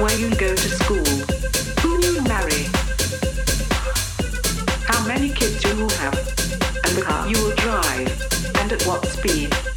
where you go to school, who you marry, how many kids you will have, and the car you will drive, and at what speed.